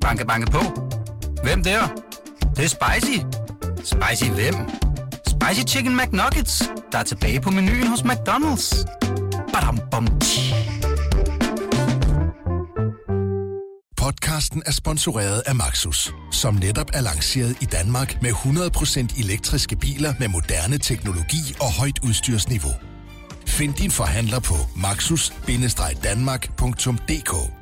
Banke, banke på. Hvem der? Det, det er spicy. Spicy hvem? Spicy Chicken McNuggets, der er tilbage på menuen hos McDonald's. Badum, bom, tji. Podcasten er sponsoreret af Maxus, som netop er lanceret i Danmark med 100% elektriske biler med moderne teknologi og højt udstyrsniveau. Find din forhandler på maxus-danmark.dk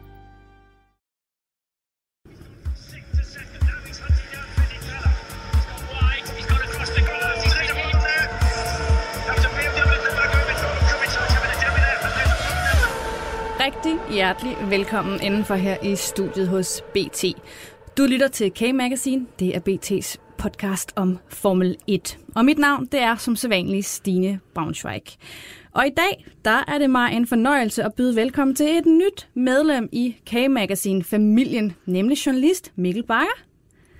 Rigtig hjertelig velkommen indenfor her i studiet hos BT. Du lytter til K-Magazine. Det er BT's podcast om Formel 1. Og mit navn, det er som sædvanligt Stine Braunschweig. Og i dag, der er det mig en fornøjelse at byde velkommen til et nyt medlem i K-Magazine-familien, nemlig journalist Mikkel Bakker.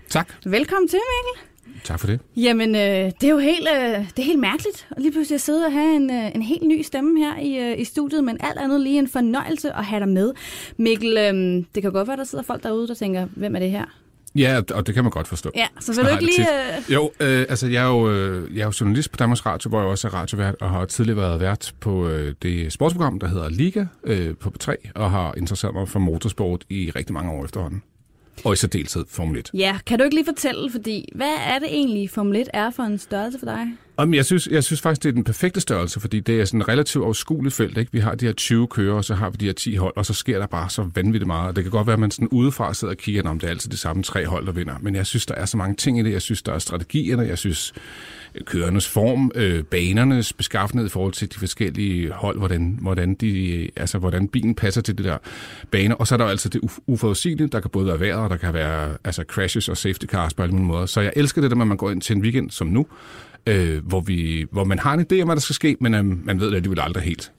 Tak. Velkommen til, Mikkel. Tak for det. Jamen, øh, det er jo helt, øh, det er helt mærkeligt at lige pludselig at sidde og have en, øh, en helt ny stemme her i, øh, i studiet, men alt andet lige en fornøjelse at have dig med. Mikkel, øh, det kan godt være, der sidder folk derude, der tænker, hvem er det her? Ja, og det kan man godt forstå. Ja, så vil du ikke lige... tit. Øh, Jo, øh, altså jeg er jo, øh, jeg er jo journalist på Danmarks Radio, hvor jeg også er radiovært, og har tidligere været vært på øh, det sportsprogram, der hedder Liga øh, på P3, og har interesseret mig for motorsport i rigtig mange år efterhånden. Og i særdeleshed Formel 1. ja, kan du ikke lige fortælle, fordi hvad er det egentlig, Formel 1 er for en størrelse for dig? Jamen, jeg, synes, jeg synes faktisk, det er den perfekte størrelse, fordi det er sådan et relativt overskueligt felt. Ikke? Vi har de her 20 kører, og så har vi de her 10 hold, og så sker der bare så vanvittigt meget. Og det kan godt være, at man sådan udefra sidder og kigger, om det er altid de samme tre hold, der vinder. Men jeg synes, der er så mange ting i det. Jeg synes, der er strategierne. Jeg synes, kørenes form, øh, banernes beskaffenhed i forhold til de forskellige hold, hvordan, hvordan, de, altså, hvordan bilen passer til det der baner. Og så er der jo altså det uf- uforudsigelige, der kan både være vejret, og der kan være altså, crashes og safety cars på alle mulige måder. Så jeg elsker det der med, at man går ind til en weekend som nu, øh, hvor, vi, hvor man har en idé om, hvad der skal ske, men øh, man ved det alligevel aldrig helt.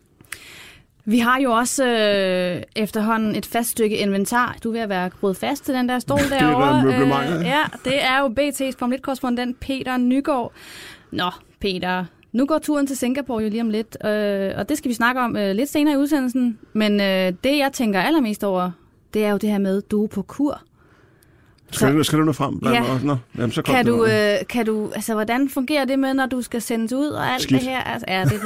Vi har jo også øh, efterhånden et fast stykke inventar. Du er ved at være groet fast til den der stol er derovre. møblementet. ja, det er jo BT's Formel 1-korrespondent Peter Nygaard. Nå, Peter, nu går turen til Singapore jo lige om lidt, øh, og det skal vi snakke om øh, lidt senere i udsendelsen. Men øh, det, jeg tænker allermest over, det er jo det her med, du er på kur. Skal, du, skal du nå frem? Lad Ja. Nå, jamen, så Kan du, øh, kan du, altså, hvordan fungerer det med, når du skal sendes ud og alt Skidt. det her? Altså, ja, det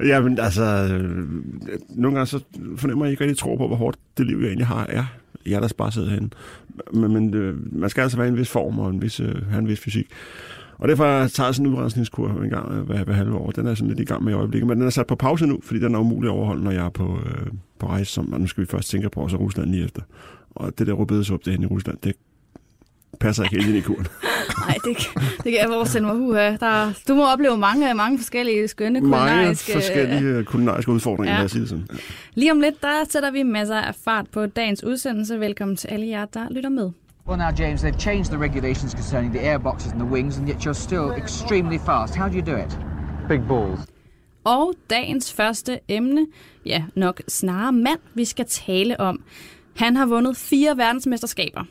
Jamen, altså, øh, nogle gange så fornemmer jeg ikke rigtig tro på, hvor hårdt det liv, jeg egentlig har, er. Jeg der bare sidder herinde. Men, men øh, man skal altså være i en vis form og en vis, øh, have en vis fysik. Og derfor har jeg taget sådan en udrensningskur en gang øh, hver, hver halve år. Den er sådan lidt i gang med i øjeblikket, men den er sat på pause nu, fordi den er umulig at overholde, når jeg er på, øh, på rejse. Som, nu skal vi først Singapore og så Rusland lige efter. Og det der rødbedesup, det er henne i Rusland, det passer ikke helt ind i kuren. Nej, det, det kan jeg forestille mig. Uha. Der, du må opleve mange, mange forskellige skønne Mange kulinariske... forskellige øh, kulinariske udfordringer, Ja. lad os sige det sådan. Lige om lidt, der sætter vi masser af fart på dagens udsendelse. Velkommen til alle jer, der lytter med. Well, now, James, they've changed the regulations concerning the airboxes and the wings, and yet you're still extremely fast. How do you do it? Big balls. Og dagens første emne, ja, nok snarere mand, vi skal tale om. Han har vundet fire verdensmesterskaber,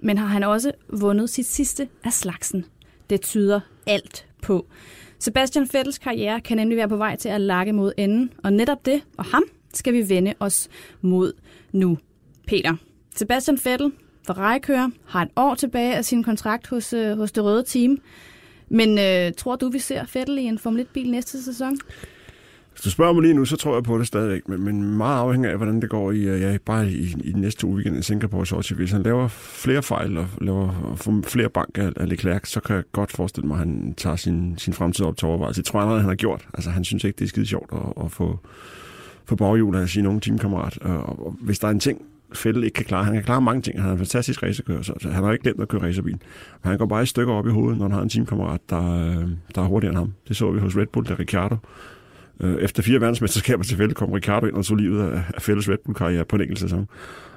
men har han også vundet sit sidste af slagsen. Det tyder alt på. Sebastian Vettels karriere kan nemlig være på vej til at lakke mod enden, og netop det og ham skal vi vende os mod nu. Peter, Sebastian Vettel, Ferrari-kører, har et år tilbage af sin kontrakt hos, øh, hos det røde team. Men øh, tror du, vi ser Vettel i en Formel 1-bil næste sæson? Hvis du spørger mig lige nu, så tror jeg på det stadigvæk, men, men meget afhængig af, hvordan det går i, øh, ja, bare i, i den næste uge weekend i Singapore Så Hvis han laver flere fejl og laver og flere bank af, af Leclerc, så kan jeg godt forestille mig, at han tager sin, sin fremtid op til overvejelse. Det tror jeg allerede, han har gjort. Altså, han synes ikke, det er skide sjovt at, at få, få baghjul af sin unge teamkammerat. Øh, og, og hvis der er en ting, Fælde ikke kan klare. Han kan klare mange ting. Han er en fantastisk racerkører, så han har ikke glemt at køre racerbil. Men han går bare i stykker op i hovedet, når han har en teamkammerat, der, øh, der er hurtigere end ham. Det så vi hos Red Bull, der Ricciardo Øh, Efter fire verdensmesterskaber tilfælde kom Ricardo ind og så livet af af Fælles Red Bull-karriere på en enkelt sæson.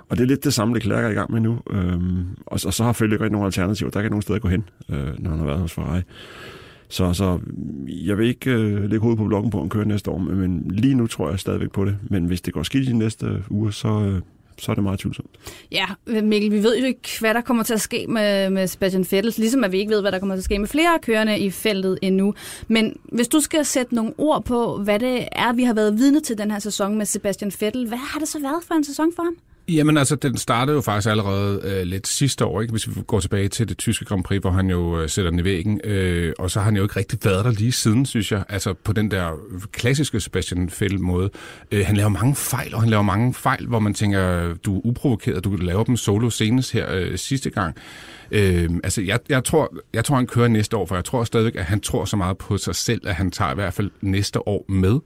Og det er lidt det samme, Leclerc er i gang med nu. Øhm, og, og så har Fælde ikke rigtig nogen alternativer. Der er ikke nogen steder at gå hen, øh, når han har været hos Ferrari. Så, så jeg vil ikke øh, lægge hovedet på blokken på, at han kører næste år, men lige nu tror jeg stadigvæk på det. Men hvis det går skidt i de næste øh, uger, så, øh, så er det meget tvivlsomt. Ja, Mikkel, vi ved jo ikke, hvad der kommer til at ske med, med Sebastian Vettel, ligesom at vi ikke ved, hvad der kommer til at ske med flere kørende i feltet endnu. Men hvis du skal sætte nogle ord på, hvad det er, vi har været vidne til den her sæson med Sebastian Vettel, hvad har det så været for en sæson for ham? Jamen altså, den startede jo faktisk allerede øh, lidt sidste år, ikke? hvis vi går tilbage til det tyske Grand Prix, hvor han jo øh, sætter den i væggen. Øh, og så har han jo ikke rigtig været der lige siden, synes jeg. Altså på den der klassiske Sebastian Vettel-måde. Øh, han laver mange fejl, og han laver mange fejl, hvor man tænker, du er uprovokeret, du laver dem solo senest her øh, sidste gang. Øh, altså, jeg, jeg, tror, jeg tror, han kører næste år, for jeg tror stadigvæk, at han tror så meget på sig selv, at han tager i hvert fald næste år med.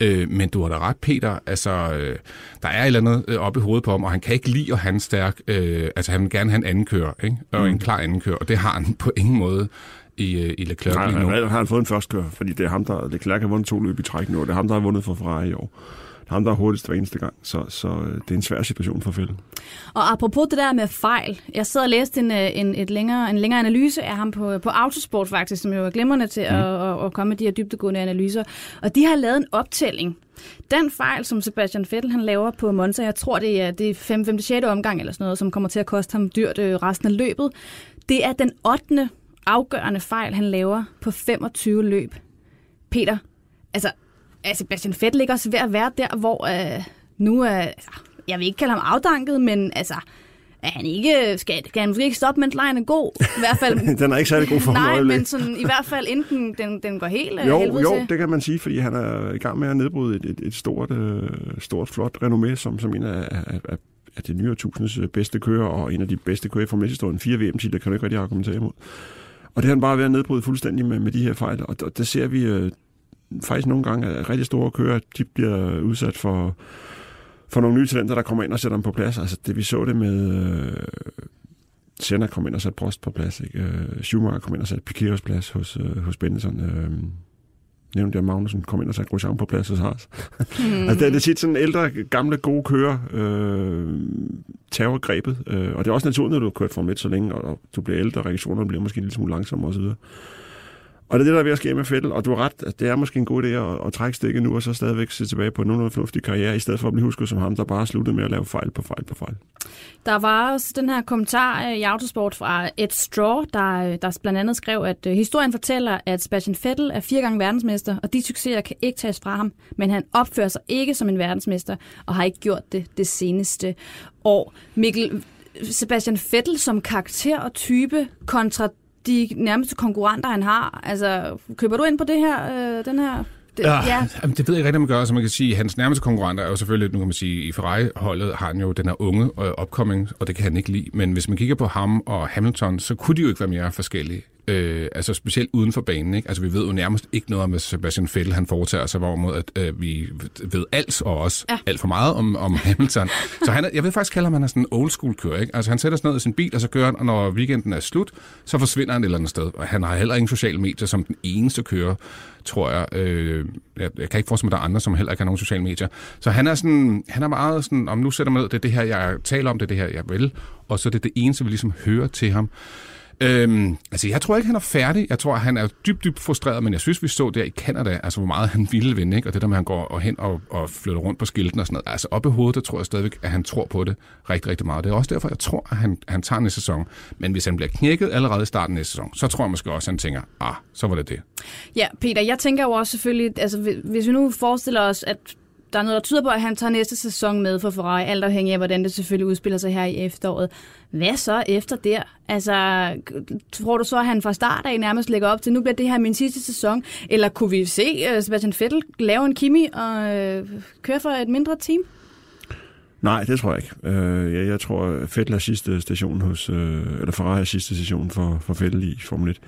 Øh, men du har da ret, Peter. Altså, øh, der er et eller andet øh, oppe i hovedet på ham, og han kan ikke lide at have en stærk... Øh, altså, han vil gerne have en anden kører, ikke? Og mm. en klar anden kører, og det har han på ingen måde i, øh, i Leclerc Nej, lige nu. han har han fået en førstkører, fordi det er ham, der... Leclerc har vundet to løb i træk nu, og det er ham, der har vundet for Ferrari i år. Ham, der er hurtigst hver eneste gang, så, så øh, det er en svær situation for Fælde. Og apropos det der med fejl, jeg sad og læste en, øh, en, et længere, en længere analyse af ham på, på Autosport faktisk, som jo er glimrende til mm. at, at, at komme med de her dybdegående analyser. Og de har lavet en optælling. Den fejl, som Sebastian Vettel han laver på Monza, jeg tror det er, det er 5. 5. 6. omgang eller sådan noget, som kommer til at koste ham dyrt øh, resten af løbet. Det er den 8. afgørende fejl, han laver på 25 løb. Peter, altså er Sebastian Vettel ikke også ved at være der, hvor øh, nu er, altså, jeg vil ikke kalde ham afdanket, men altså, er han ikke, skal, skal han måske ikke stoppe, mens lejen er god? I hvert fald, Den er ikke særlig god for ham nej, øjeblik. men sådan, i hvert fald inden den, den går helt af Jo, jo, til. det kan man sige, fordi han er i gang med at nedbryde et, et, et stort, øh, stort, flot renommé, som, som en af, af, af, af det nye årtusindes øh, bedste kører, og en af de bedste kører fra historien Fire VM-titler kan du ikke rigtig argumentere imod. Og det er han bare ved at nedbryde fuldstændig med, med de her fejl, og, og det ser vi øh, faktisk nogle gange, at rigtig store kører, de bliver udsat for, for nogle nye talenter, der kommer ind og sætter dem på plads. Altså det vi så det med... Øh, Senna kom ind og satte Prost på plads. Ikke? Øh, Schumacher kom ind og satte Piquet plads hos, øh, hos Benetton. Øh, nævnte jeg Magnussen kom ind og satte Grosjean på plads hos Haas. Mm. altså, det, er- det er tit sådan ældre, gamle, gode kører øh, tager grebet. Øh, og det er også naturligt, når du har kørt Formel 1 så længe, og, og du bliver ældre, og reaktionerne bliver måske en lille smule langsommere osv. Og det er det, der er ved at ske med Fettel, og du har ret, at det er måske en god idé at, at trække stikket nu, og så stadigvæk se tilbage på en nogenlunde fornuftig karriere, i stedet for at blive husket som ham, der bare sluttede med at lave fejl på fejl på fejl. Der var også den her kommentar øh, i Autosport fra Ed Straw, der, øh, der blandt andet skrev, at øh, historien fortæller, at Sebastian Vettel er fire gange verdensmester, og de succeser kan ikke tages fra ham, men han opfører sig ikke som en verdensmester, og har ikke gjort det det seneste år. Mikkel, Sebastian Vettel som karakter og type kontra de nærmeste konkurrenter, han har. Altså, køber du ind på det her, øh, den her... Det, Ja, ja. Jamen, det ved jeg ikke rigtig, man gør. Så man kan sige, at hans nærmeste konkurrenter er jo selvfølgelig, nu kan man sige, i Ferrari-holdet har han jo den her unge og opkoming, og det kan han ikke lide. Men hvis man kigger på ham og Hamilton, så kunne de jo ikke være mere forskellige. Øh, altså specielt uden for banen. Ikke? Altså vi ved jo nærmest ikke noget om, hvad Sebastian Vettel han foretager sig, hvorimod at øh, vi ved alt og også ja. Alt for meget om, om Hamilton. så han er, jeg vil faktisk kalde ham, han er sådan en old school kører. Ikke? Altså han sætter sig ned i sin bil, og så kører han, og når weekenden er slut, så forsvinder han et eller andet sted. Og han har heller ingen sociale medier som den eneste kører, tror jeg. Øh, jeg, jeg kan ikke forestille mig, at der er andre, som heller ikke har nogen sociale medier. Så han er sådan, han er meget sådan, om nu sætter man ned, det er det her, jeg taler om, det er det her, jeg vil, og så er det det eneste, vi ligesom hører til ham. Øhm, altså, jeg tror ikke, han er færdig. Jeg tror, han er dybt, dybt frustreret, men jeg synes, vi så der i Canada, altså hvor meget han ville vinde, ikke? og det der med, at han går og hen og, og flytter rundt på skilten og sådan noget. Altså op i hovedet, der tror jeg stadigvæk, at han tror på det rigtig, rigtig meget. Det er også derfor, jeg tror, at han, han tager næste sæson. Men hvis han bliver knækket allerede i starten næste sæson, så tror jeg måske også, at han tænker, ah, så var det det. Ja, Peter, jeg tænker jo også selvfølgelig, altså hvis vi nu forestiller os, at der er noget, der tyder på, at han tager næste sæson med for Ferrari, alt afhængig af, hvordan det selvfølgelig udspiller sig her i efteråret. Hvad så efter der? Altså, tror du så, at han fra start af nærmest lægger op til, nu bliver det her min sidste sæson? Eller kunne vi se uh, Sebastian Vettel lave en Kimi og øh, køre for et mindre team? Nej, det tror jeg ikke. Øh, jeg, jeg tror, at Vettel er sidste station hos, øh, eller Ferrari er sidste station for, for Vettel i Formel 1.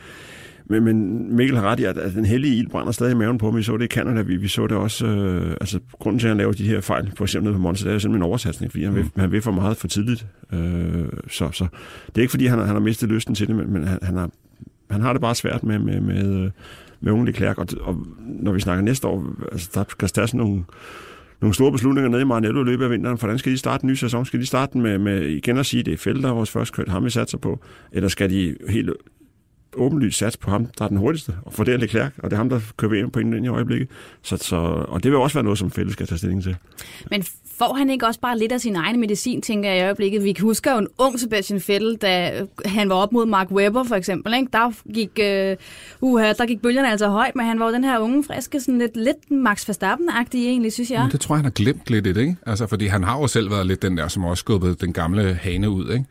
Men, men Mikkel har ret i, at, at den hellige ild brænder stadig i maven på ham. Vi så det i Canada, vi, vi så det også... Øh, altså, grunden til, at han laver de her fejl, for eksempel på Monza, det er simpelthen en oversatsning, fordi han vil, han vil for meget for tidligt. Øh, så, så det er ikke, fordi han, han har mistet lysten til det, men, men han, han, har, han har det bare svært med, med, med, med unge Leclerc. Og, og når vi snakker næste år, altså, der skal tage sådan nogle nogle store beslutninger nede i Maranello i løbet af vinteren. Hvordan skal de starte en ny sæson? Skal de starte med, med igen at sige, at det er Fælde, der er vores første kørt, ham vi satser på? Eller skal de helt åbenlyst sats på ham, der er den hurtigste, og for det er Leclerc, og det er ham, der kører VM på ind i øjeblikket. Så, så, og det vil også være noget, som fælles skal tage stilling til. Men får han ikke også bare lidt af sin egen medicin, tænker jeg i øjeblikket? Vi husker jo en ung Sebastian Vettel, da han var op mod Mark Webber for eksempel. Ikke? Der, gik, uh, uh, der gik bølgerne altså højt, men han var jo den her unge, friske, sådan lidt, lidt Max Verstappen-agtig egentlig, synes jeg. Men det tror jeg, han har glemt lidt, ikke? Altså, fordi han har jo selv været lidt den der, som også skubbede den gamle hane ud, ikke?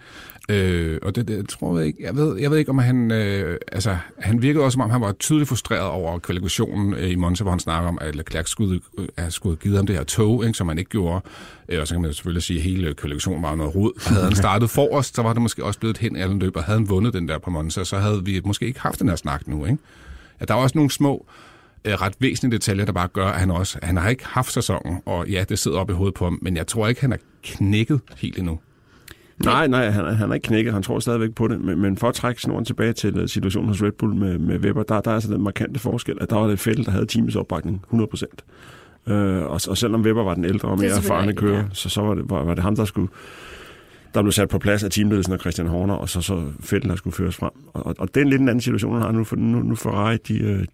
Øh, og det, det tror jeg ikke. Jeg ved, jeg ved ikke, om han... Øh, altså, han virkede også, som om han var tydeligt frustreret over kvalifikationen øh, i Monza, hvor han snakker om, at Leclerc skulle, øh, skulle givet ham det her tog, ikke, som han ikke gjorde. Øh, og så kan man selvfølgelig sige, at hele kvalifikationen var noget rod. Havde han startet forrest, så var det måske også blevet et hen alle løb, og havde han vundet den der på Monza, så havde vi måske ikke haft den her snak nu. Ikke? Ja, der er også nogle små øh, ret væsentlige detaljer, der bare gør, at han også han har ikke haft sæsonen, og ja, det sidder op i hovedet på ham, men jeg tror ikke, han er knækket helt endnu. Nej, nej, han, han er ikke knækket. Han tror stadigvæk på det. Men, men for at trække snoren tilbage til øh, situationen hos Red Bull med, med Weber, der, der er altså den markante forskel, at der var det Fettel, der havde teamets opbakning 100 procent. Øh, og, og selvom Weber var den ældre og mere erfarne kører, ja. så, så var, det, var, var det ham, der skulle der blev sat på plads af teamledelsen og Christian Horner, og så, så Fettel, der skulle føres frem. Og, og, og det er en lidt en anden situation, han har nu, for nu, nu Ferrari, de, øh,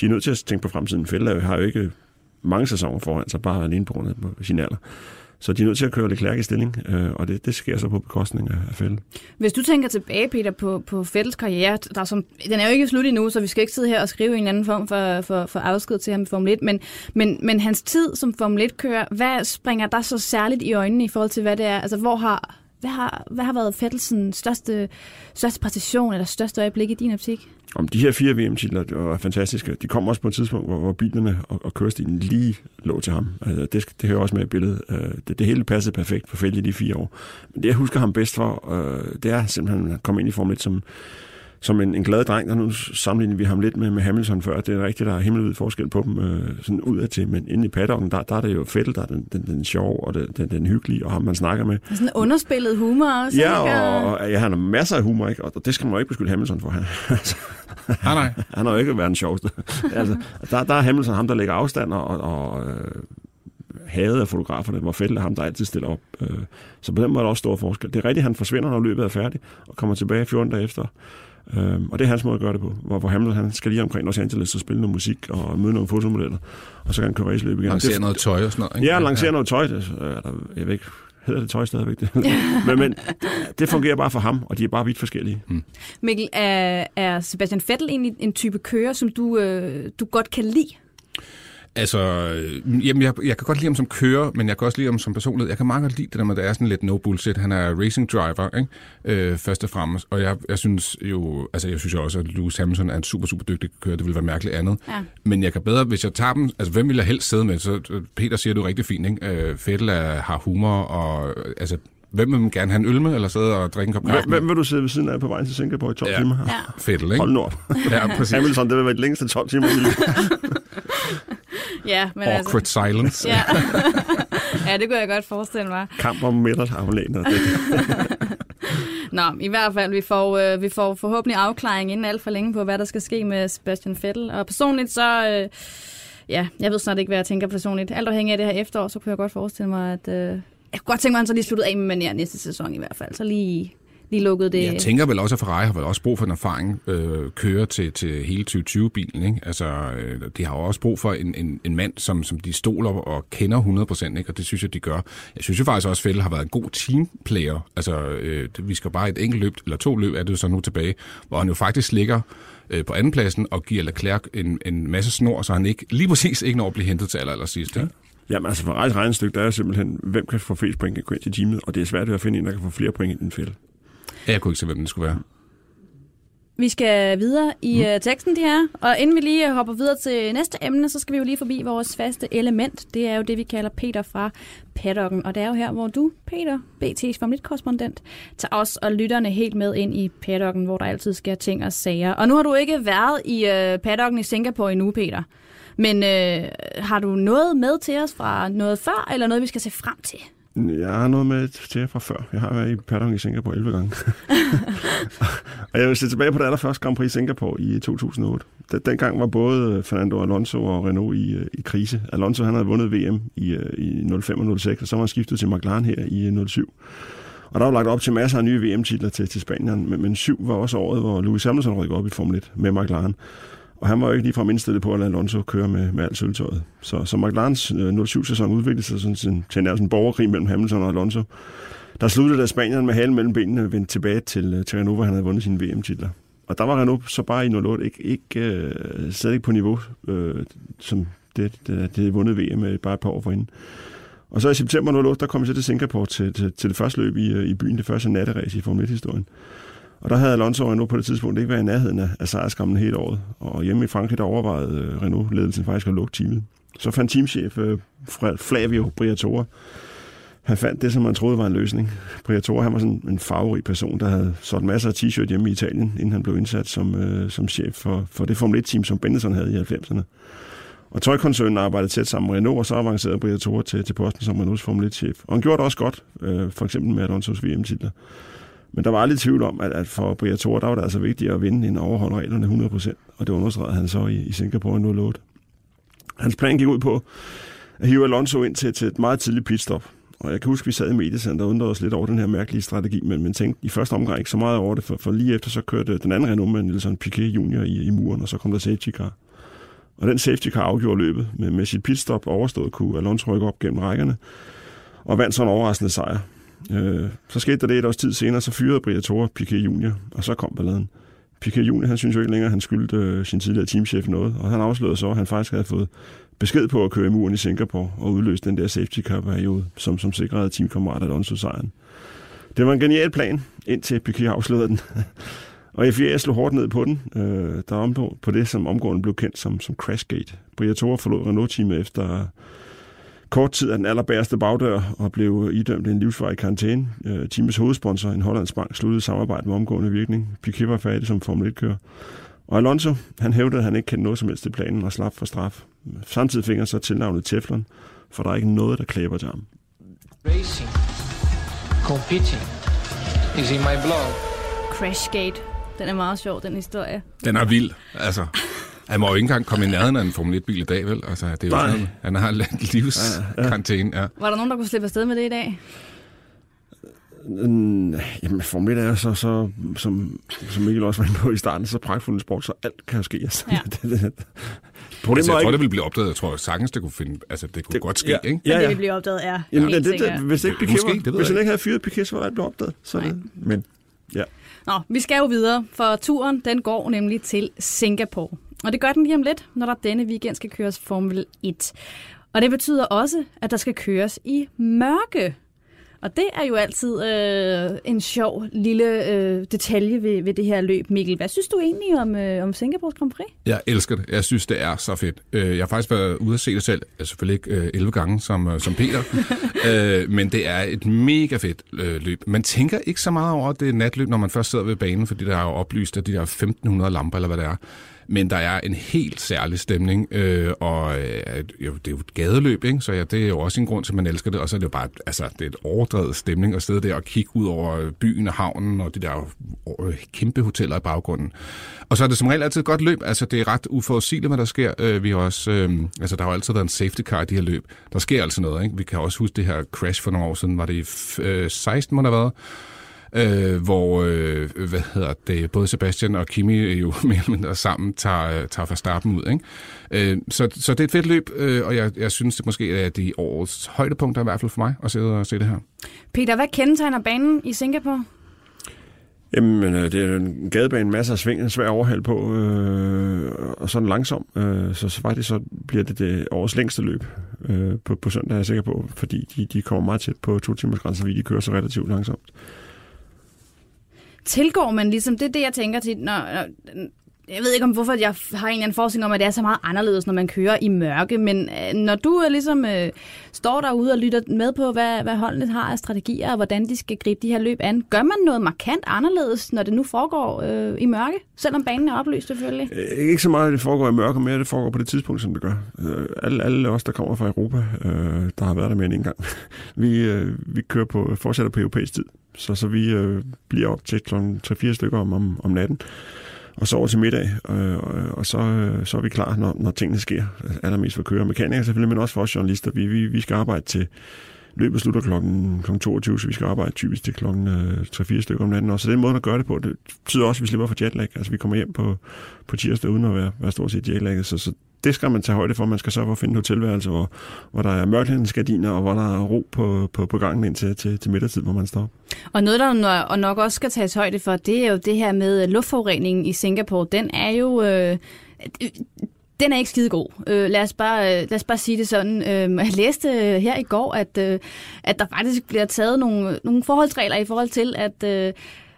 de er nødt til at tænke på fremtiden. Fettel har jo ikke mange sæsoner foran sig, bare alene på grund af sin alder. Så de er nødt til at køre Leclerc i stilling, øh, og det, det sker så på bekostning af, af Fettel. Hvis du tænker tilbage, Peter, på, på Fettels karriere, der som, den er jo ikke slut endnu, så vi skal ikke sidde her og skrive en anden form for, for, for afsked til ham i Formel 1, men, men, men hans tid som Formel 1-kører, hvad springer der så særligt i øjnene i forhold til, hvad det er? Altså, hvor har, hvad har, hvad har været Fettelsens største, største præcision eller største øjeblik i din optik? Om de her fire VM-titler var fantastiske. De kom også på et tidspunkt, hvor, hvor bilerne og, og kørestilen lige lå til ham. Altså, det, det hører også med i billedet. Uh, det, det hele passede perfekt på fælde i de fire år. Men det, jeg husker ham bedst for, uh, det er simpelthen at komme ind i Formel 1 som, som en, en glad dreng, der nu sammenligner vi ham lidt med, med Hamilton før. Det er rigtigt, der er himmelvid forskel på dem øh, sådan ud af til, men inde i paddocken, der, der er det jo Fettel, der er den, den, den sjove og den, den, den hyggelige, og ham man snakker med. Sådan underspillet humor også, Ja, og, og ja, han har masser af humor, ikke? og det skal man jo ikke beskylde Hamilton for. Han, altså, nej, nej. han har jo ikke været den sjoveste. altså, der, der er Hamilton ham, der lægger afstand og, og, øh, hadet af fotograferne, hvor Fettel er ham, der altid stiller op. Øh, så på den måde er der også stor forskel. Det er rigtigt, han forsvinder, når løbet er færdigt, og kommer tilbage 14 dage efter. Øhm, og det er hans måde at gøre det på, hvor, hvor Hamilton han skal lige omkring Los Angeles og spille noget musik og møde nogle fotomodeller, og så kan han køre raceløb igen. Lancere noget tøj og sådan noget, ikke? Ja, lancere ja. noget tøj. Det, er der, jeg ved ikke, hedder det tøj stadigvæk det? men, men det fungerer bare for ham, og de er bare vidt forskellige. Mm. Mikkel, er, er Sebastian Vettel egentlig en type kører, som du, øh, du godt kan lide? Altså, øh, jamen, jeg, jeg kan godt lide ham som kører, men jeg kan også lide ham som personlighed. Jeg kan meget godt lide det der med, at det er sådan lidt no bullshit. Han er racing driver, ikke? Øh, først og fremmest. Og jeg, jeg synes jo, altså jeg synes jo også, at Lewis Hamilton er en super, super dygtig kører. Det ville være mærkeligt andet. Ja. Men jeg kan bedre, hvis jeg tager dem, altså hvem vil jeg helst sidde med? Så øh, Peter siger, du er rigtig fint, ikke? Øh, Fettel er, har humor, og altså Hvem vil man gerne have en øl med, eller sidde og drikke en kop kaffe? Hvem vil du sidde ved siden af på vejen til Singapore i 12 ja. timer? Ja. Fettel, ikke? Hold nord. ja, præcis. Hamilton, det vil være de længste 12 timer i Ja, men Awkward altså... silence. Ja. ja, det kunne jeg godt forestille mig. Kamp om middagsarmlæner. Nå, i hvert fald, vi får, øh, vi får forhåbentlig afklaring inden alt for længe på, hvad der skal ske med Sebastian Vettel. Og personligt så... Øh, ja, jeg ved snart ikke, hvad jeg tænker personligt. Alt afhængig af det her efterår, så kunne jeg godt forestille mig, at... Øh, jeg kunne godt tænke mig, at han så lige sluttede af med manier næste sæson i hvert fald. Så lige lige lukket det. Jeg tænker vel også, at Ferrari har vel også brug for en erfaring øh, køre til, til hele 2020-bilen. Ikke? Altså, øh, de har jo også brug for en, en, en mand, som, som de stoler og kender 100%, ikke? og det synes jeg, de gør. Jeg synes jo faktisk også, at Fettel har været en god teamplayer. Altså, øh, vi skal bare et enkelt løb, eller to løb er det så nu tilbage, hvor han jo faktisk ligger øh, på andenpladsen og giver Leclerc en, en masse snor, så han ikke lige præcis ikke når at blive hentet til aller, aller sidst. Ikke? Jamen altså, Ferraris regnestykke, der er simpelthen, hvem kan få flest point i teamet, og det er svært at finde en, der kan få flere point end Fettel. Ja, jeg kunne ikke se, hvem det skulle være. Vi skal videre i mm. teksten, de her. Og inden vi lige hopper videre til næste emne, så skal vi jo lige forbi vores faste element. Det er jo det, vi kalder Peter fra paddocken. Og det er jo her, hvor du, Peter, BT's Formel 1-korrespondent, tager os og lytterne helt med ind i paddocken, hvor der altid sker ting og sager. Og nu har du ikke været i uh, paddocken i Singapore endnu, Peter. Men uh, har du noget med til os fra noget før, eller noget, vi skal se frem til? Jeg har noget med til jer fra før. Jeg har været i paddock i Singapore 11 gange. og jeg vil se tilbage på det allerførste Grand Prix i Singapore i 2008. Dengang var både Fernando Alonso og Renault i, i krise. Alonso han havde vundet VM i, i 05 og 06, og så var han skiftet til McLaren her i 07. Og der var lagt op til masser af nye VM-titler til, til Spanien, men, men syv var også året, hvor Louis Hamilton rykkede op i Formel 1 med McLaren. Og han var jo ikke ligefrem indstillet på at lade Alonso køre med, med alt sølvtøjet. Så, så McLarens øh, 07-sæson udviklede sig sådan til, til nærmest en borgerkrig mellem Hamilton og Alonso. Der sluttede da Spanien med halen mellem benene vendte tilbage til, øh, til Renault, hvor han havde vundet sine VM-titler. Og der var Renault så bare i 08 ikke, ikke øh, slet ikke på niveau, øh, som det, det, det vundet VM med øh, bare et par år forinden. Og så i september 08, der kom jeg så til Singapore til, til, til det første løb i, øh, i byen, det første natteræs i Formel 1-historien. Og der havde Alonso og Renault på det tidspunkt ikke været i nærheden af, af sejrskammen hele året. Og hjemme i Frankrig, der overvejede øh, Renault-ledelsen faktisk at lukke teamet. Så fandt teamchef øh, Flavio Briatore, han fandt det, som man troede var en løsning. Briatore, han var sådan en farverig person, der havde solgt masser af t-shirt hjemme i Italien, inden han blev indsat som, øh, som chef for, for det Formel 1-team, som Benetton havde i 90'erne. Og tøjkoncernen arbejdede tæt sammen med Renault, og så avancerede Briatore til, til posten som Renaults Formel 1-chef. Og han gjorde det også godt, øh, for eksempel med Alonso's VM-titler. Men der var aldrig tvivl om, at, at for Briatore, der var det altså vigtigt at vinde end overholde reglerne 100%, og det understregede han så i, i Singapore 08. Hans plan gik ud på at hive Alonso ind til, til et meget tidligt pitstop. Og jeg kan huske, at vi sad i mediecenter og undrede os lidt over den her mærkelige strategi, men, men tænkte i første omgang ikke så meget over det, for, for lige efter så kørte den anden Renault med Nelson Piquet Junior i, i muren, og så kom der safety car. Og den safety car afgjorde løbet. Med, med sit pitstop overstået kunne Alonso rykke op gennem rækkerne, og vandt så en overraskende sejr. Øh, så skete der det et års tid senere, så fyrede Briatore Piquet Junior, og så kom balladen. Piquet Junior, han synes jo ikke længere, at han skyldte øh, sin tidligere teamchef noget, og han afslørede så, at han faktisk havde fået besked på at køre i muren i Singapore og udløse den der safety car periode, som, som sikrede teamkammerat Alonso sejren. Det var en genial plan, indtil Piquet afslørede den. og FIA slog hårdt ned på den, øh, der om på, på det, som omgående blev kendt som, som Crashgate. Briatore forlod Renault-teamet efter kort tid af den allerbærste bagdør og blev idømt en livsvarig karantæne. Øh, teamets hovedsponsor, en hollandsk bank, sluttede samarbejde med omgående virkning. Piquet var færdig som Formel 1-kører. Og Alonso, han hævdede, at han ikke kendte noget som helst til planen og slap for straf. Samtidig fik han så tilnavnet Teflon, for der er ikke noget, der klæber til ham. Racing, competing is in my blood. Crashgate. Den er meget sjov, den historie. Den er vild, altså. Han må jo ikke engang komme i nærheden af en Formel 1-bil i dag, vel? Altså, det er jo Nej. sådan, han har lidt livskarantæne, ja. Var der nogen, der kunne slippe afsted med det i dag? Jamen, Formel 1 er så, så som, som Mikkel også var inde på i starten, så pragtfuld en sport, så alt kan jo ske. Altså, Ja. det, det, det. Altså, Problemet jeg tror, ikke... det ville blive opdaget. Jeg tror sagtens, det kunne, finde, altså, det kunne det, godt ske, ja, ikke? Ja, Men det ja. vil blive opdaget, ja. Jamen, helt det, det, det, hvis ikke Piquet Måske, var, det hvis jeg han ikke. ikke havde fyret Piquet, så var det blevet opdaget. Så Nej. det, men ja. Nå, vi skal jo videre, for turen den går nemlig til Singapore. Og det gør den lige om lidt, når der denne weekend skal køres Formel 1. Og det betyder også, at der skal køres i mørke. Og det er jo altid øh, en sjov lille øh, detalje ved, ved det her løb. Mikkel, hvad synes du egentlig om, øh, om Singapores Grand Prix? Jeg elsker det. Jeg synes, det er så fedt. Øh, Jeg har faktisk været ude at se det selv. Selvfølgelig ikke øh, 11 gange som, øh, som Peter. Øh, Men det er et mega fedt øh, løb. Man tænker ikke så meget over det natløb, når man først sidder ved banen, fordi der er jo oplyst af de der 1500 lamper, eller hvad det er. Men der er en helt særlig stemning, øh, og øh, jo, det er jo et gadeløb, ikke? så ja, det er jo også en grund til, at man elsker det. Og så er det jo bare altså, det er et overdrevet stemning at sidde der og kigge ud over byen og havnen og de der øh, kæmpe hoteller i baggrunden. Og så er det som regel altid et godt løb. Altså, det er ret uforudsigeligt, hvad der sker. Øh, vi har også, øh, altså, der har jo altid været en safety car i de her løb. Der sker altså noget. Ikke? Vi kan også huske det her crash for nogle år siden. Var det i f- øh, 16, måneder været? Øh, hvor øh, hvad hedder det, både Sebastian og Kimi jo mere eller mindre sammen tager, tager Verstappen ud. Ikke? Øh, så, så det er et fedt løb, øh, og jeg, jeg synes det måske er de årets højdepunkter i hvert fald for mig at sidde og se det her. Peter, hvad kendetegner banen i Singapore? Jamen, øh, det er en gadebane, masser af sving, en svær overhald på, øh, og sådan langsom. Øh, så, så faktisk så bliver det det årets længste løb øh, på, på søndag, er jeg sikker på, fordi de, de kommer meget tæt på to timers grænser, fordi de kører så relativt langsomt tilgår man ligesom, det er det, jeg tænker til, når, når jeg ved ikke om, hvorfor jeg har en eller anden forskning om, at det er så meget anderledes, når man kører i mørke, men øh, når du øh, ligesom øh, står derude og lytter med på, hvad, hvad holdene har af strategier, og hvordan de skal gribe de her løb an, gør man noget markant anderledes, når det nu foregår øh, i mørke, selvom banen er oplyst selvfølgelig? Øh, Ikke så meget, at det foregår i mørke, mere det foregår på det tidspunkt, som det gør. Øh, alle, alle os, der kommer fra Europa, øh, der har været der mere end en gang, vi, øh, vi kører på, fortsætter på europæisk tid. Så, så vi øh, bliver op til kl. 3-4 stykker om, om, om natten, og sover til middag, øh, og, og så, øh, så er vi klar, når, når tingene sker. Allermest for kører og mekanikere selvfølgelig, men også for os journalister. Vi, vi, vi skal arbejde til løbet slutter klokken, klokken 22, så vi skal arbejde typisk til klokken øh, 3-4 stykker om natten. Og så den måde at gøre det på, det betyder også, at vi slipper for jetlag. Altså vi kommer hjem på, på tirsdag uden at være, være stort set jetlagget. Så, så det skal man tage højde for. Man skal sørge for at finde en hotelværelse, hvor, hvor der er mørklædningsgardiner, og hvor der er ro på, på, på gangen ind til, til, middagstid, hvor man står. Og noget, der og nok også skal tages højde for, det er jo det her med luftforureningen i Singapore. Den er jo... Øh, den er ikke skide god. Øh, lad, os bare, lad os bare sige det sådan. Øh, jeg læste øh, her i går, at, øh, at der faktisk bliver taget nogle, nogle forholdsregler i forhold til, at, øh,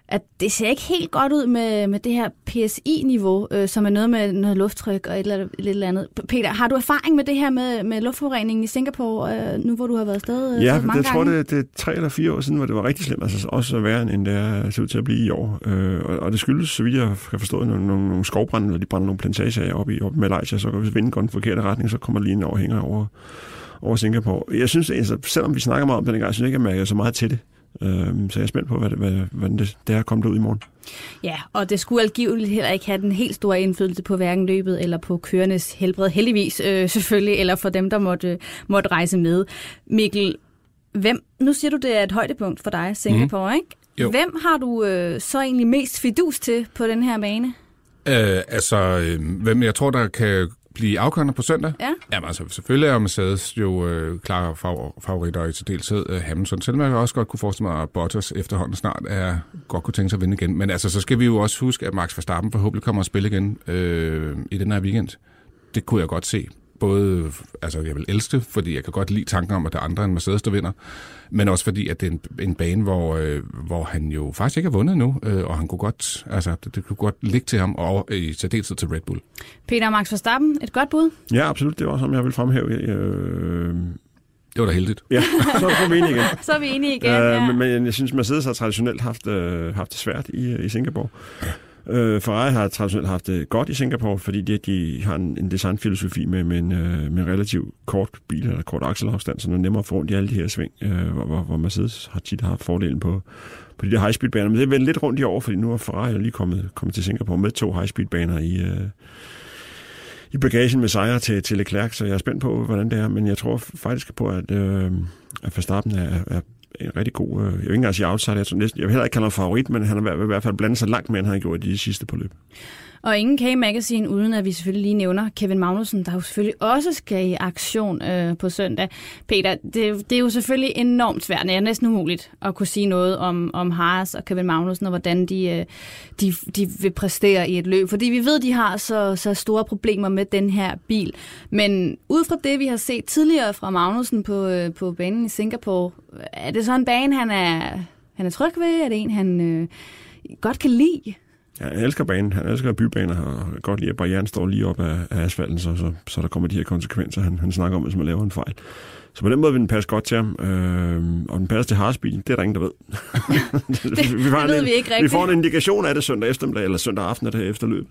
at det ser ikke helt godt ud med, med det her PSI-niveau, øh, som er noget med noget lufttryk og et eller, et eller andet. Peter, har du erfaring med det her med, med luftforureningen i Singapore, øh, nu hvor du har været afsted øh, Ja, mange jeg tror, gange? det, det er tre eller fire år siden, hvor det var rigtig slemt, altså også værre end det er, ser ud til at blive i år. Øh, og, og det skyldes, så vidt jeg har forstået, nogle, nogle, nogle skovbrænde, eller de brænder nogle plantager af oppe i, i Malaysia, så hvis vinden går den forkerte retning, så kommer lige en overhænger over, over Singapore. Jeg synes, altså, selvom vi snakker meget om det dengang, jeg synes ikke, at jeg mærker så meget til det. Øhm, så jeg er spændt på, hvad, det, hvad, hvad det, det er kommet ud i morgen. Ja, og det skulle algiveligt heller ikke have den helt store indflydelse på hverken løbet eller på kørendes helbred, heldigvis øh, selvfølgelig, eller for dem, der måtte, måtte rejse med. Mikkel, hvem, nu siger du, det er et højdepunkt for dig, Singapore, mm. ikke? Jo. Hvem har du øh, så egentlig mest fidus til på den her bane? Øh, altså, øh, hvem jeg tror, der kan blive afgørende på søndag? Ja. Jamen altså, selvfølgelig er Mercedes jo øh, klare fav- favoritter i til deltid øh, Hamilton. Selvom jeg også godt kunne forestille mig, at Bottas efterhånden snart er, godt kunne tænke sig at vinde igen. Men altså, så skal vi jo også huske, at Max Verstappen forhåbentlig kommer at spille igen øh, i den her weekend. Det kunne jeg godt se både, altså jeg vil elske, fordi jeg kan godt lide tanken om, at der er andre end Mercedes, der vinder, men også fordi, at det er en, en bane, hvor, øh, hvor han jo faktisk ikke har vundet nu, øh, og han kunne godt, altså det, det kunne godt ligge til ham, og i særdeleshed til Red Bull. Peter Max Verstappen, et godt bud? Ja, absolut. Det var som jeg vil fremhæve. Øh, Det var da heldigt. ja, så er vi enige igen. Så er vi enige igen, Øh, ja. men, men jeg synes, Mercedes har traditionelt haft, øh, haft det svært i, i Singapore. Øh, Ferrari har traditionelt haft det godt i Singapore, fordi de, de har en, en designfilosofi med, med, en, øh, med en relativt kort bil eller kort akselafstand, så det er nemmere at få rundt i alle de her sving, øh, hvor, hvor, hvor Mercedes har tit haft fordelen på, på de der high-speed-baner. Men det er vel lidt rundt i år, fordi nu er Ferrari jo lige kommet, kommet til Singapore med to high-speed-baner i, øh, i bagagen med sejre til, til Leclerc, så jeg er spændt på, hvordan det er. Men jeg tror faktisk på, at, øh, at Verstappen er, er en rigtig god, øh, jeg vil ikke engang sige outsider, jeg, tror næsten, jeg vil heller ikke kalde ham favorit, men han har i hvert fald blandet sig langt mere, end han har gjort i de sidste par løb. Og ingen K-Magazine, uden at vi selvfølgelig lige nævner Kevin Magnussen, der jo selvfølgelig også skal i aktion øh, på søndag. Peter, det, det er jo selvfølgelig enormt svært, det er næsten umuligt at kunne sige noget om, om Haas og Kevin Magnussen, og hvordan de, øh, de, de vil præstere i et løb. Fordi vi ved, de har så, så store problemer med den her bil. Men ud fra det, vi har set tidligere fra Magnussen på, øh, på banen i Singapore, er det så en bane, han er, han er tryg ved? Er det en, han øh, godt kan lide? Ja, han elsker banen, han elsker bybaner, og kan godt lide, at barrieren står lige op af, af asfalten, så, så, så der kommer de her konsekvenser, han, han snakker om, hvis man laver en fejl. Så på den måde vil den passe godt til ham. Øh, og den passer til Harsbilen, det er der ingen, der ved. Det- det ved vi ikke Vi rigtigt. får en indikation af det søndag eftermiddag, eller søndag aften af det her efterløb.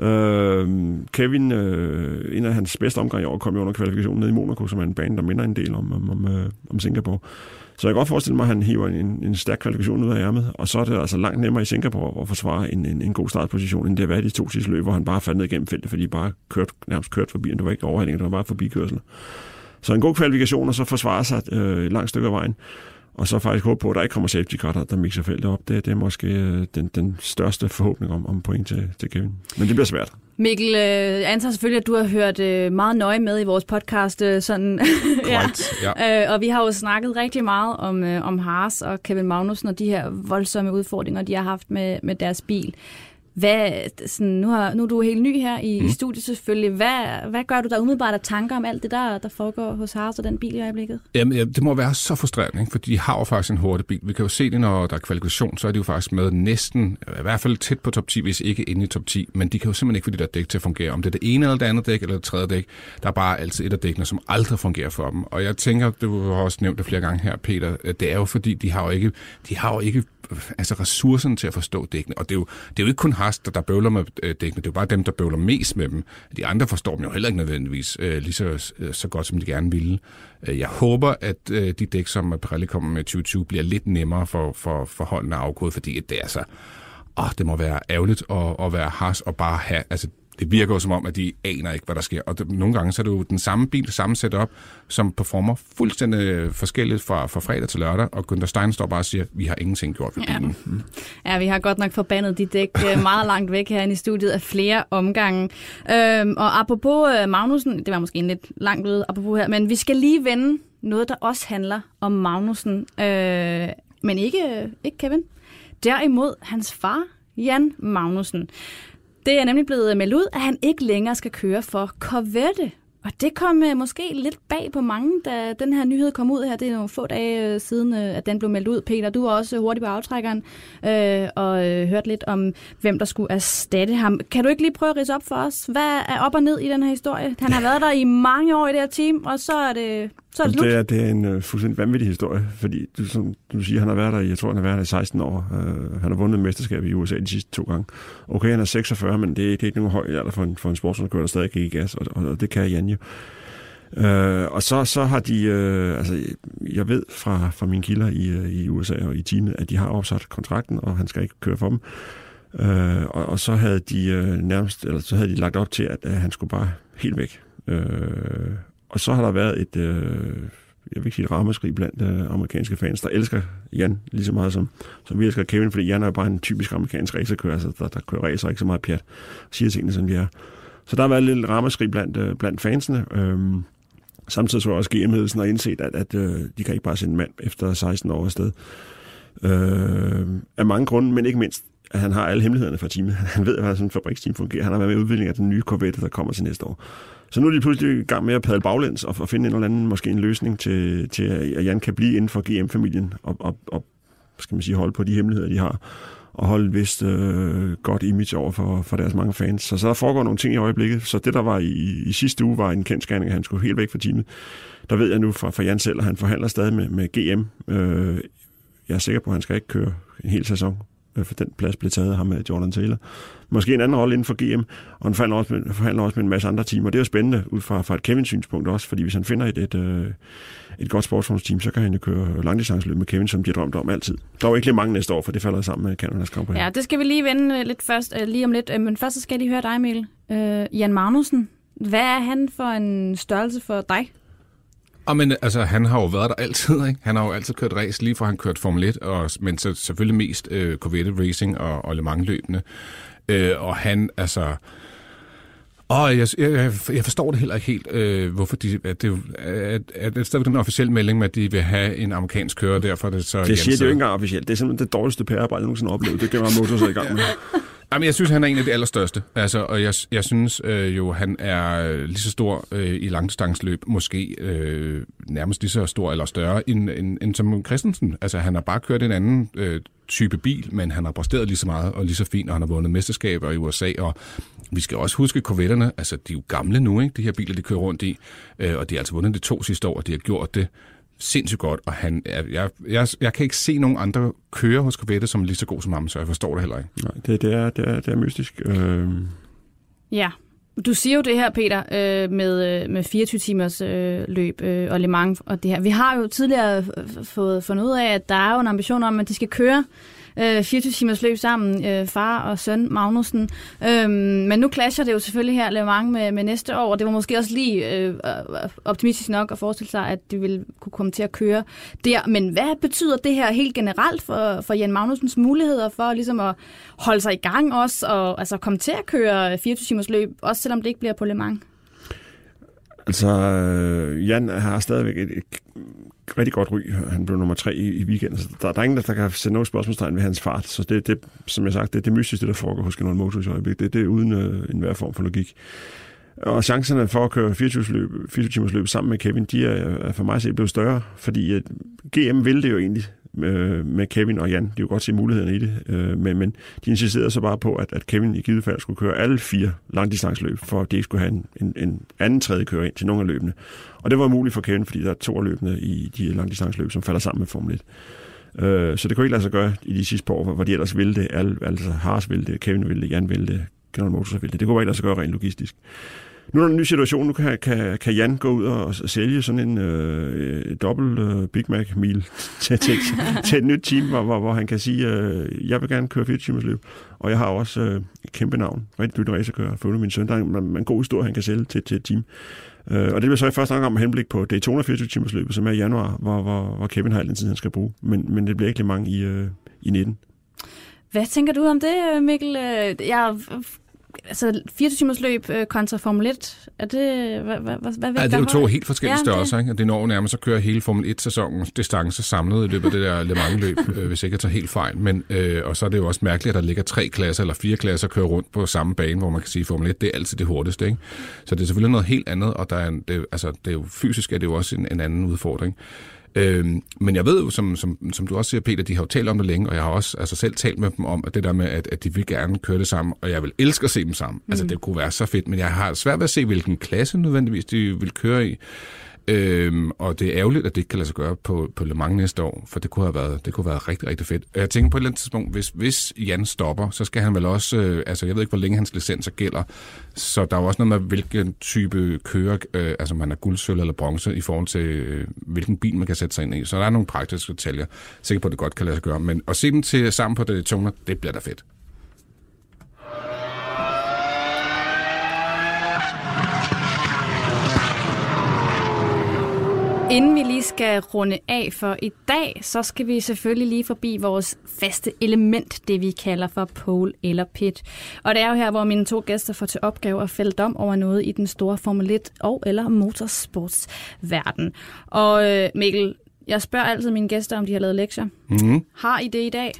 Øh, Kevin, øh, en af hans bedste omgang i år, kom jo under kvalifikationen ned i Monaco, som er en bane, der minder en del om, om, om, øh, om Singapore. Så jeg kan godt forestille mig, at han hiver en, en stærk kvalifikation ud af ærmet, og så er det altså langt nemmere i Singapore at forsvare en, en, en god startposition, end det har været i de to sidste løb, hvor han bare faldt ned igennem feltet, fordi de bare kørt, nærmest kørt forbi, og det var ikke overhældinger, det var bare forbikørsel. Så en god kvalifikation, og så forsvare sig øh, et langt stykke af vejen, og så faktisk håbe på, at der ikke kommer safety car, der, der mixer feltet op. Det, det er måske øh, den, den største forhåbning om, om point til, til Kevin. Men det bliver svært. Mikkel, øh, jeg antager selvfølgelig, at du har hørt øh, meget nøje med i vores podcast. Sådan, Korrekt, ja. Øh, og vi har jo snakket rigtig meget om, om Haas og Kevin Magnussen og de her voldsomme udfordringer, de har haft med, med deres bil. Hvad, sådan, nu, har, nu er du helt ny her i, mm. i studiet selvfølgelig. Hvad, hvad gør du der umiddelbart af tanker om alt det, der, der foregår hos Haas og den bil i øjeblikket? Jamen, ja, det må være så frustrerende, ikke? fordi de har jo faktisk en hurtig bil. Vi kan jo se det, når der er kvalifikation, så er de jo faktisk med næsten, i hvert fald tæt på top 10, hvis ikke inde i top 10. Men de kan jo simpelthen ikke få de der dæk til at fungere. Om det er det ene eller det andet dæk, eller det tredje dæk, der er bare altid et af dækkene, som aldrig fungerer for dem. Og jeg tænker, du har også nævnt det flere gange her, Peter, det er jo fordi, de har jo ikke, de har jo ikke altså ressourcerne til at forstå dækkene. Og det er jo, det er jo ikke kun haster, der, bøvler med øh, dækkene, det er jo bare dem, der bøvler mest med dem. De andre forstår dem jo heller ikke nødvendigvis øh, lige så, øh, så godt, som de gerne ville. Øh, jeg håber, at øh, de dæk, som Pirelli kommer med 2020, bliver lidt nemmere for, for, for holdene at afkode, fordi det er så... Åh, det må være ærgerligt at, at være has og bare have... Altså, det virker jo som om, at de aner ikke, hvad der sker. Og det, nogle gange så er det jo den samme bil, samme setup, som performer fuldstændig forskelligt fra, fra fredag til lørdag, og Günther Stein står bare og siger, vi har ingenting gjort ved Ja. bilen. Ja, vi har godt nok forbandet de dæk øh, meget langt væk herinde i studiet af flere omgange. Øhm, og apropos øh, Magnussen, det var måske en lidt langt ude apropos her, men vi skal lige vende noget, der også handler om Magnussen, øh, men ikke, øh, ikke Kevin. Derimod hans far, Jan Magnussen. Det er nemlig blevet øh, meldt ud, at han ikke længere skal køre for Corvette. Og det kom uh, måske lidt bag på mange, da den her nyhed kom ud her. Det er nogle få dage uh, siden, uh, at den blev meldt ud. Peter, du var også hurtigt på aftrækkeren øh, og øh, hørte lidt om, hvem der skulle erstatte ham. Kan du ikke lige prøve at rise op for os? Hvad er op og ned i den her historie? Han har været der i mange år i det her team, og så er det, så er det. Det er, det er en uh, fuldstændig vanvittig historie, fordi du, som du siger, han har været der i, jeg tror, han har været der i 16 år. Uh, han har vundet mesterskab i USA de sidste to gange. Okay, han er 46, men det, det er ikke nogen høj alder for en, for en sportsmandskør, der stadig kan i gas, og, og, og det kan Jan jo. Uh, øh, og så, så har de, uh, altså jeg ved fra, fra mine kilder i, uh, i USA og i teamet, at de har opsat kontrakten, og han skal ikke køre for dem. Uh, og, og så havde de uh, nærmest, eller så havde de lagt op til, at at han skulle bare helt væk. Uh, og så har der været et, øh, jeg vil ikke sige et ramaskrig blandt øh, amerikanske fans, der elsker Jan lige så meget som, som vi elsker Kevin, fordi Jan er jo bare en typisk amerikansk racerkører, altså der, der kører racer ikke så meget pjat, siger tingene som de er. Så der har været lidt ramaskrig blandt, øh, blandt fansene. Øhm, samtidig så også GM-ledelsen har indset, at, at øh, de kan ikke bare sende en mand efter 16 år afsted. Øh, af mange grunde, men ikke mindst, at han har alle hemmelighederne fra teamet. Han ved, hvordan sådan en fabriksteam fungerer. Han har været med i udviklingen af den nye Corvette, der kommer til næste år. Så nu er de pludselig i gang med at padle baglæns og, og finde en eller anden, måske en løsning til, til at Jan kan blive inden for GM-familien og, og, og skal man sige, holde på de hemmeligheder, de har og holde et vist øh, godt image over for, for deres mange fans. Så, så der foregår nogle ting i øjeblikket. Så det, der var i, i sidste uge, var en kendskærning, at han skulle helt væk fra teamet. Der ved jeg nu fra, fra Jan selv, at han forhandler stadig med, med GM. Øh, jeg er sikker på, at han skal ikke køre en hel sæson, Øh, for den plads blev taget af ham med Jordan Taylor. Måske en anden rolle inden for GM, og han forhandler også med, forhandler også med en masse andre timer. det er jo spændende ud fra, fra et Kevins synspunkt også, fordi hvis han finder et, et, øh, et godt sportsformsteam, så kan han jo køre langdistansløb med Kevin, som de har drømt om altid. Der var ikke lige mange næste år, for det falder sammen med Canadas Grand Prix. Ja, det skal vi lige vende lidt først, lige om lidt. Men først så skal jeg lige høre dig, Emil. Øh, Jan Magnussen, hvad er han for en størrelse for dig? Og men altså, han har jo været der altid, ikke? Han har jo altid kørt race, lige fra han kørte Formel 1, og, men så selvfølgelig mest øh, Corvette Racing og, og Le Mans løbende. Øh, og han, altså... Og jeg, jeg, jeg forstår det heller ikke helt, øh, hvorfor de... At det, at, at det er stadigvæk den officielle melding med, at de vil have en amerikansk kører, derfor er det så... Det siger det jo ikke engang officielt. Det er simpelthen det dårligste PR-arbejde, jeg nogensinde har oplevet. Det kan man motor sig i gang med. Jamen, jeg synes, han er en af de allerstørste. Altså, og jeg, jeg synes øh, jo, han er øh, lige så stor øh, i langdistansløb, måske øh, nærmest lige så stor eller større end, end, end som Christensen. Altså, han har bare kørt en anden øh, type bil, men han har præsteret lige så meget og lige så fint, og han har vundet mesterskaber i USA, og vi skal også huske korvetterne, altså de er jo gamle nu, ikke? de her biler, de kører rundt i, øh, og de har altså vundet de to sidste år, og de har gjort det sindssygt godt, og han, er, jeg, jeg, jeg kan ikke se nogen andre køre hos Corvette, som er lige så god som ham, så jeg forstår det heller ikke. Nej, det, det, er, det, er, det er mystisk. Øh, Ja, du siger jo det her, Peter, øh, med, øh, med 24 timers øh, løb øh, og Le Mans og det her. Vi har jo tidligere fået fundet ud af, at der er jo en ambition om, at de skal køre øh, 24 timers løb sammen, øh, far og søn Magnussen. Øhm, men nu clasher det jo selvfølgelig her Le Mans med, med næste år, og det var måske også lige øh, øh optimistisk nok at forestille sig, at de ville kunne komme til at køre der. Men hvad betyder det her helt generelt for, for Jan Magnussens muligheder for ligesom at holde sig i gang også, og altså komme til at køre 24 timers løb, også selvom det ikke bliver på Le Mans? Altså, øh, Jan har stadigvæk et, et rigtig godt ry. Han blev nummer tre i, i weekenden, så der, der er ingen, der kan sætte nogen spørgsmålstegn ved hans fart. Så det, det som jeg sagt, det er det mystiske, der foregår hos General Motors i øjeblikket. Det, det er uden øh, enhver form for logik. Og chancerne for at køre 24 løb, 24 timers løb sammen med Kevin, de er, er for mig set blevet større, fordi at GM ville det jo egentlig øh, med Kevin og Jan. De kunne godt se mulighederne i det, øh, men, men de insisterede så bare på, at, at Kevin i givet fald skulle køre alle fire langdistanceløb, for at de ikke skulle have en, en, en anden tredje kører ind til nogle af løbene. Og det var muligt for Kevin, fordi der er to af løbene i de langdistanceløb, som falder sammen med Formel 1. Øh, så det kunne ikke lade sig gøre i de sidste par år, hvor de ellers ville det. Alle, altså Haas ville det, Kevin ville det, Jan ville det, General Motors ville det. Det kunne ikke lade sig gøre rent logistisk. Nu er der en ny situation. Nu kan, kan, kan Jan gå ud og sælge sådan en øh, dobbelt øh, Big Mac-mil til, til, til et nyt team, hvor, hvor, hvor han kan sige, øh, jeg vil gerne køre 4 timers løb, og jeg har også øh, et kæmpe navn. Rigtig dygtig racerkører. følger min søn. Der er en, en god historie, han kan sælge til, til et team. Øh, og det bliver så i første omgang med henblik på Daytona 24 timers løbet, som er i januar, hvor, hvor, hvor Kevin har al den tid, han skal bruge. Men, men det bliver ikke mange i, øh, i 19. Hvad tænker du om det, øh, Mikkel? Øh, jeg altså 24 timers løb øh, kontra Formel 1, er det, hvad, hvad, hvad, hvad Ja, det er jo to højt? helt forskellige Ja, størrelser. Ikke? Og Det når nærmest at køre hele Formel 1-sæsonens distance samlet i løbet af det der Le Mans-løb, øh, hvis ikke jeg tager helt fejl. Men, øh, og så er det jo også mærkeligt, at der ligger tre klasser eller fire klasser kører rundt på samme bane, hvor man kan sige, at Formel 1 det er altid det hurtigste. Ikke? Så det er selvfølgelig noget helt andet, og der er en, det, altså, det er jo, fysisk er det jo også en, en anden udfordring. Øhm, men jeg ved jo, som, som, som du også siger, Peter, de har jo talt om det længe, og jeg har også altså, selv talt med dem om, at det der med, at, at de vil gerne køre det sammen, og jeg vil elske at se dem sammen. Mm. Altså, det kunne være så fedt, men jeg har svært ved at se, hvilken klasse nødvendigvis de vil køre i. Øhm, og det er ærgerligt, at det ikke kan lade sig gøre på, på Le Mans næste år, for det kunne have været, det kunne have været rigtig, rigtig fedt. Og jeg tænker på et eller andet tidspunkt, hvis, hvis Jan stopper, så skal han vel også, øh, altså jeg ved ikke, hvor længe hans licenser gælder, så der er jo også noget med, hvilken type kører, øh, altså man er guld, sølv eller bronze, i forhold til, øh, hvilken bil man kan sætte sig ind i. Så der er nogle praktiske detaljer. sikkert sikker på, at det godt kan lade sig gøre. Men at se dem til sammen på det tunger, det bliver da fedt. Inden vi lige skal runde af for i dag, så skal vi selvfølgelig lige forbi vores faste element, det vi kalder for pole eller pit. Og det er jo her, hvor mine to gæster får til opgave at fælde dom over noget i den store Formel 1 og eller motorsportsverden. Og øh, Mikkel, jeg spørger altid mine gæster, om de har lavet lektier. Mm-hmm. Har I det i dag?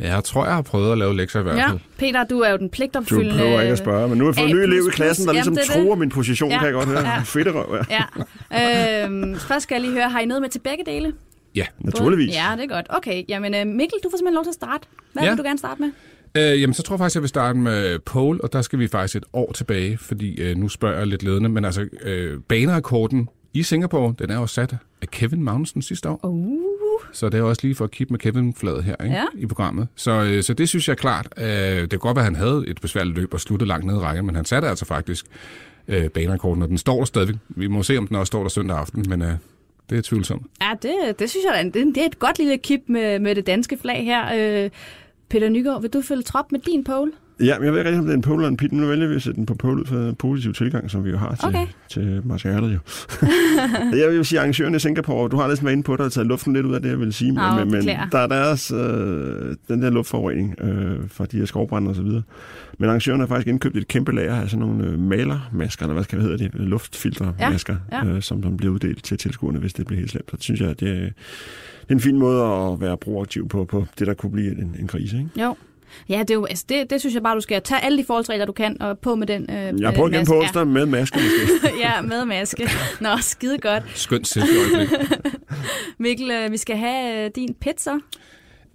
Jeg tror, jeg har prøvet at lave lektier i hvert Ja. fald. Peter, du er jo den Du pligtopfyldende... prøver ikke at spørge, men nu har jeg fået en ny elev i klassen, der Jamen, ligesom det er det. truer min position, Ja. kan jeg godt høre. Ja. Fedt røv, ja. Ja. Øhm, først skal jeg lige høre, har I noget med til begge dele? Ja. Naturligvis. Ja, det er godt. Okay, jamen øh, Mikkel, du får simpelthen lov til at starte. Hvad Ja. vil du gerne starte med? Øh, jamen, så tror jeg faktisk, jeg vil starte med pole, og der skal vi faktisk et år tilbage, fordi øh, nu spørger jeg lidt ledende, men altså, øh, banerekorden i Singapore, den er jo sat af Kevin Magnussen sidste år. Uh. Så det er også lige for at kigge med Kevin-fladet her ikke? Ja. i programmet. Så, øh, så det synes jeg er klart. Øh, det kan godt være, at han havde et besværligt løb og sluttede langt ned i rækken, men han satte altså faktisk øh, banerekorden, og den står der stadigvæk. Vi må se, om den også står der søndag aften, men øh, det er tvivlsomt. Ja, det, det synes jeg, det, det er et godt lille kip med, med det danske flag her. Øh, Peter Nygaard, vil du følge trop med din pole? Ja, men jeg ved ikke rigtig, om det er en pole eller en pit. Nu vælger vi at sætte den på pole ud en positiv tilgang, som vi jo har til, Okay. til materialet jo. jeg vil sige, arrangøren i Singapore, du har næsten været inde på, der har taget luften lidt ud af det, jeg vil sige. Men, men beklager. der er deres, øh, den der luftforurening øh, fra de her skovbrænder og så videre. Men arrangøren har faktisk indkøbt et kæmpe lager af sådan nogle øh, malermasker, eller hvad skal hedde det, luftfiltermasker, Ja, ja. Øh, som, som bliver uddelt til tilskuerne, hvis det bliver helt slemt. Så det synes jeg, det er, det er en fin måde at være proaktiv på, på det, der kunne blive en, en krise. Ikke? Jo. Ja, det, er jo, altså, det, det synes jeg bare, du skal tage alle de forholdsregler, du kan, og på med den øh, Jeg prøver igen på onsdag med maske måske. Ja. ja, med maske. Nå, skide godt. Skønt selvøjeblik. Mikkel, øh, vi skal have øh, din pizza.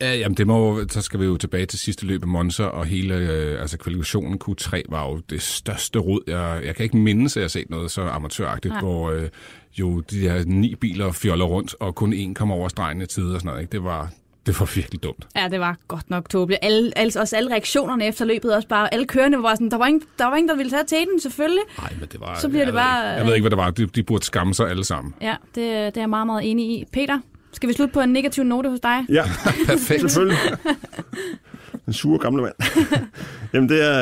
Ja, jamen det må, så skal vi jo tilbage til sidste løb af Monza, og hele øh, altså kvalifikationen Q3 var jo det største rod. Jeg, jeg kan ikke mindes, at jeg har set noget så amatøragtigt, Nej. hvor øh, jo de her ni biler fjoller rundt, og kun én kom over stregen i tide og sådan noget. Ikke? Det, var, det var virkelig dumt. Ja, det var godt nok tåbeligt. Alle, alle, også alle reaktionerne efter løbet, også bare, alle kørende var sådan, der var ingen, der, var ingen, der ville tage til den, selvfølgelig. Nej, men det var... Så bliver jeg det bare- Ikke, jeg ved ikke, hvad det var. De, de burde skamme sig alle sammen. Ja, det, det er jeg meget, meget enig i. Peter, skal vi slutte på en negativ note hos dig? Ja, Perfekt. selvfølgelig. Den sure gamle mand. Jamen det er,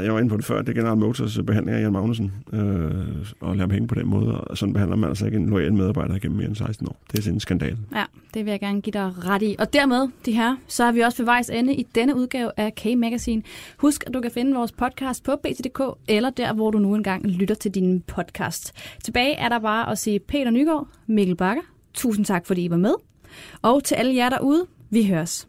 jeg var inde på det før, det er General Motors behandling af Jan Magnussen, øh, og lade ham hænge på den måde, og sådan behandler man altså ikke en loyal medarbejder gennem mere end 16 år. Det er sådan en skandal. Ja, det vil jeg gerne give dig ret i. Og dermed, de her, så er vi også ved vejs ende i denne udgave af K-Magazine. Husk, at du kan finde vores podcast på bt.dk, eller der, hvor du nu engang lytter til din podcast. Tilbage er der bare at sige Peter Nygaard, Mikkel Bakker, tusind tak, fordi I var med. Og til alle jer derude, vi høres.